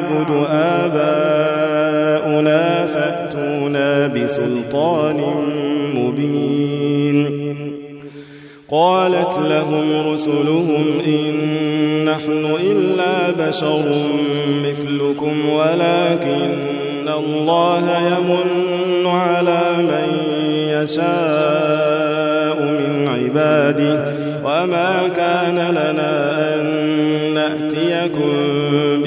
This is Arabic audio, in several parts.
يعبد آباؤنا فأتونا بسلطان مبين. قالت لهم رسلهم إن نحن إلا بشر مثلكم ولكن الله يمن على من يشاء من عباده. وما كان لنا أن نأتيكم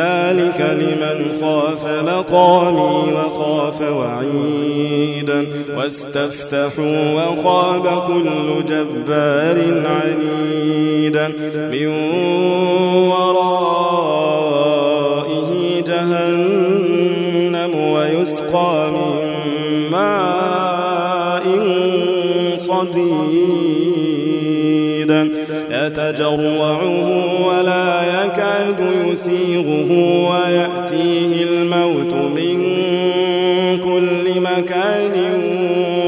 ذلك لمن خاف مقامي وخاف وعيدا واستفتحوا وخاب كل جبار عنيدا من ورائه جهنم ويسقى من ماء صديدا يتجرعه يسيغه ويأتيه الموت من كل مكان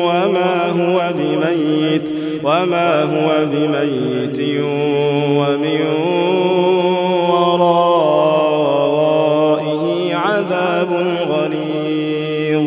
وما هو بميت وما هو بميت ومن ورائه عذاب غليظ.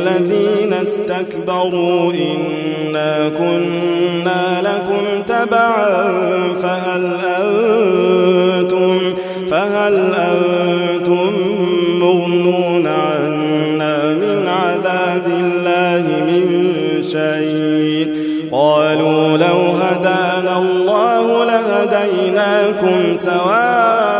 للذين استكبروا إنا كنا لكم تبعا فهل أنتم فهل أنتم مغنون عنا من عذاب الله من شيء؟ قالوا لو هدانا الله لهديناكم سواء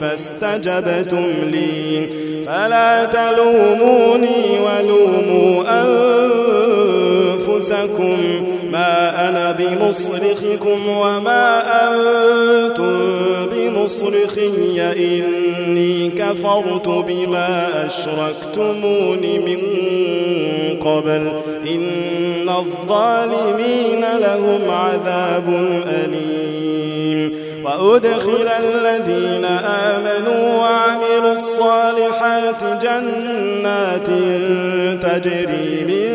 فاستجبتم لي. فلا تلوموني ولوموا أنفسكم. ما أنا بمصرخكم وما أنتم بمصرخي. إني كفرت بما أشركتمون من قبل. إن الظالمين لهم عذاب أليم. وأدخل الذين آمنوا الصالحات جنات تجري من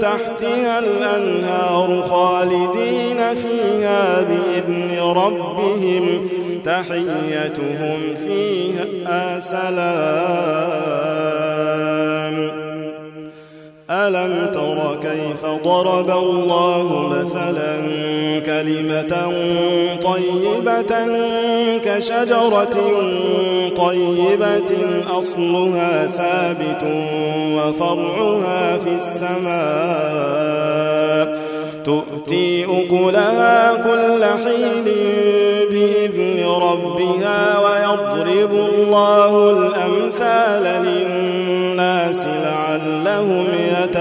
تحتها الأنهار خالدين فيها بإذن ربهم تحيتهم فيها سلام. ألم تر كيف ضرب الله مثلا كلمة طيبة كشجرة طيبة أصلها ثابت وفرعها في السماء تؤتي أكلها كل حين بإذن ربها ويضرب الله الأمثال للناس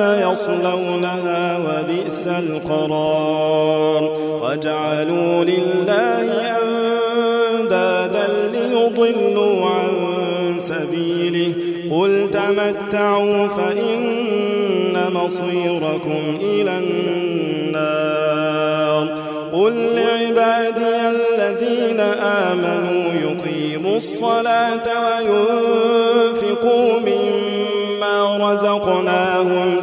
يصلونها وبئس القرار. وجعلوا لله أندادا ليضلوا عن سبيله. قل تمتعوا فإن مصيركم إلى النار. قل لعبادي الذين آمنوا يقيموا الصلاة وينفقوا مما رزقناهم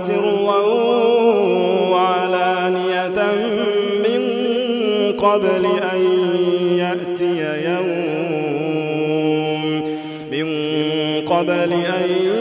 قبل أن يأتي يوم. من قبل أن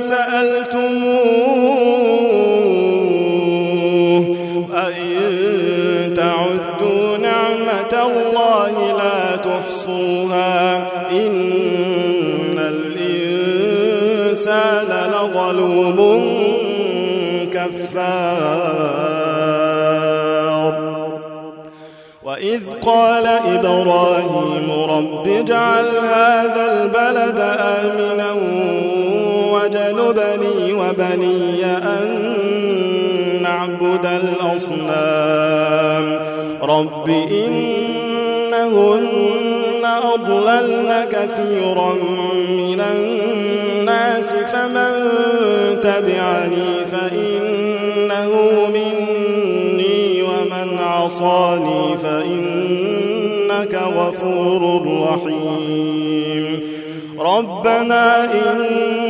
سألتموه وإن تعدوا نعمة الله لا تحصوها إن الإنسان لظلوم كفار. وإذ قال إبراهيم رب اجعل هذا البلد آمنا وبني أن نعبد الأصنام. رب إنهن أضللن كثيرا من الناس فمن تبعني فإنه مني ومن عصاني فإنك غفور رحيم. ربنا إني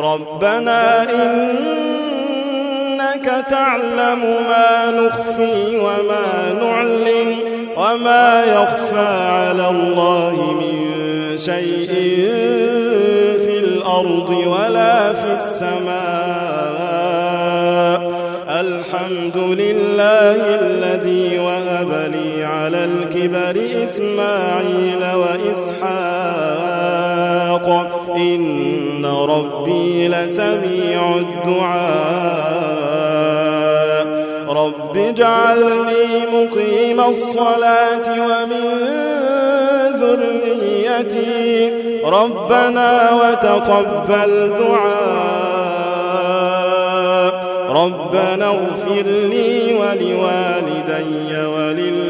ربنا إنك تعلم ما نخفي وما نعلن وما يخفى على الله من شيء في الأرض ولا في السماء. الحمد لله الذي وهب لي على الكبر إسماعيل وإسحاق. إن ربي لسميع الدعاء رب اجعلني مقيم الصلاة ومن ذريتي ربنا وتقبل دعاء ربنا اغفر لي ولوالدي وللمؤمنين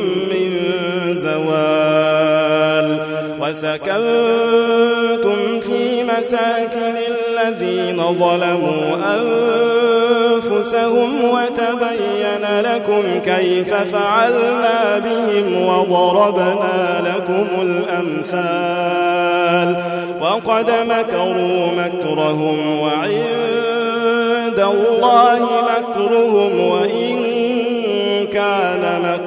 وسكنتم في مساكن الذين ظلموا أنفسهم وتبين لكم كيف فعلنا بهم وضربنا لكم الأمثال وقد مكروا مكرهم وعند الله مكرهم وإن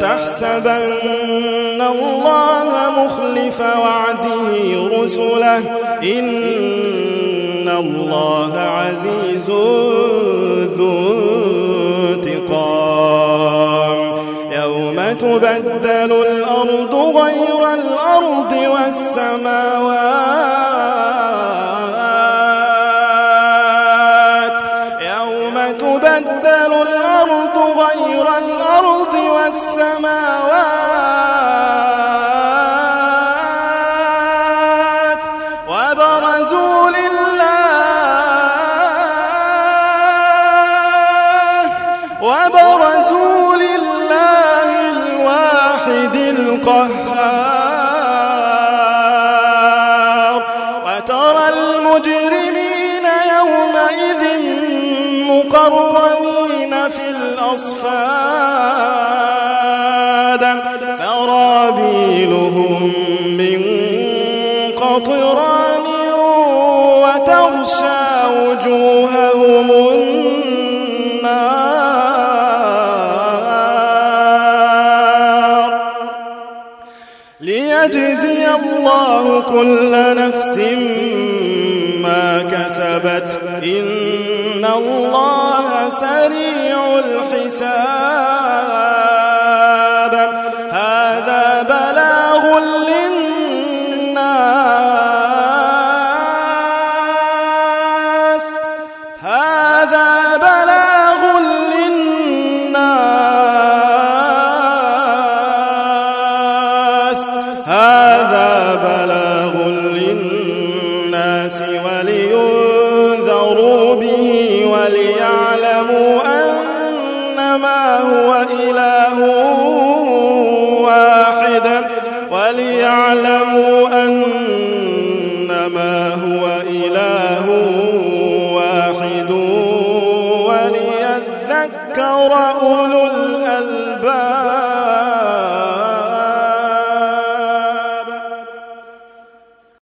تحسبن الله مخلف وعده رسله. إن الله عزيز ذو انتقام. يوم تبدل الأرض غير الأرض والسماوات والسماوات وبرزوا لله وبرزوا لله الواحد القهار. ليجزي الله كل نفس ما كسبت. إن الله سريع